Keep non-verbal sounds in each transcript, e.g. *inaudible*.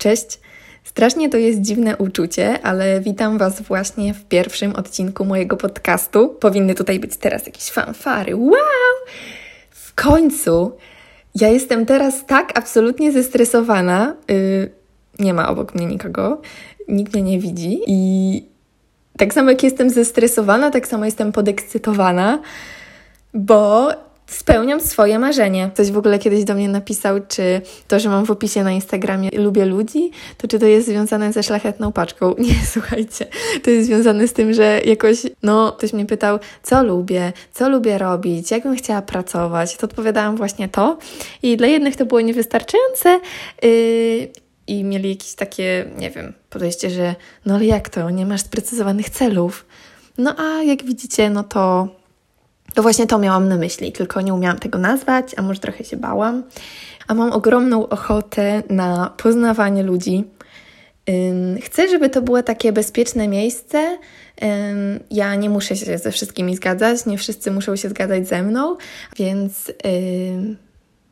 Cześć! Strasznie to jest dziwne uczucie, ale witam Was właśnie w pierwszym odcinku mojego podcastu. Powinny tutaj być teraz jakieś fanfary. Wow! W końcu! Ja jestem teraz tak absolutnie zestresowana. Yy, nie ma obok mnie nikogo, nikt mnie nie widzi i tak samo jak jestem zestresowana, tak samo jestem podekscytowana, bo spełniam swoje marzenie. Ktoś w ogóle kiedyś do mnie napisał, czy to, że mam w opisie na Instagramie lubię ludzi, to czy to jest związane ze szlachetną paczką? *laughs* Nie, słuchajcie. To jest związane z tym, że jakoś, no, ktoś mnie pytał, co lubię, co lubię robić, jak bym chciała pracować. To odpowiadałam właśnie to. I dla jednych to było niewystarczające. Yy, i mieli jakieś takie, nie wiem, podejście, że no ale jak to, nie masz sprecyzowanych celów. No a jak widzicie, no to to właśnie to miałam na myśli, tylko nie umiałam tego nazwać, a może trochę się bałam. A mam ogromną ochotę na poznawanie ludzi. Chcę, żeby to było takie bezpieczne miejsce. Ja nie muszę się ze wszystkimi zgadzać, nie wszyscy muszą się zgadzać ze mną, więc,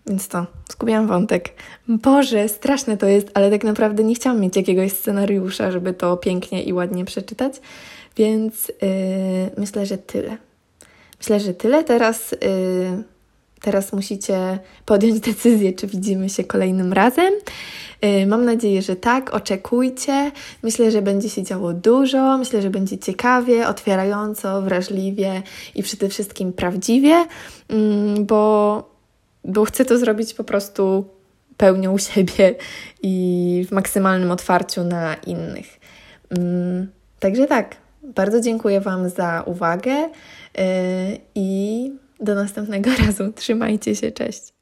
więc to, zgubiłam wątek. Boże, straszne to jest, ale tak naprawdę nie chciałam mieć jakiegoś scenariusza, żeby to pięknie i ładnie przeczytać, więc myślę, że tyle. Myślę, że tyle. Teraz, yy, teraz musicie podjąć decyzję, czy widzimy się kolejnym razem. Yy, mam nadzieję, że tak. Oczekujcie. Myślę, że będzie się działo dużo. Myślę, że będzie ciekawie, otwierająco, wrażliwie i przede wszystkim prawdziwie, yy, bo, bo chcę to zrobić po prostu pełnią siebie i w maksymalnym otwarciu na innych. Mm, także tak, bardzo dziękuję Wam za uwagę. Yy, I do następnego *laughs* razu. Trzymajcie się, cześć.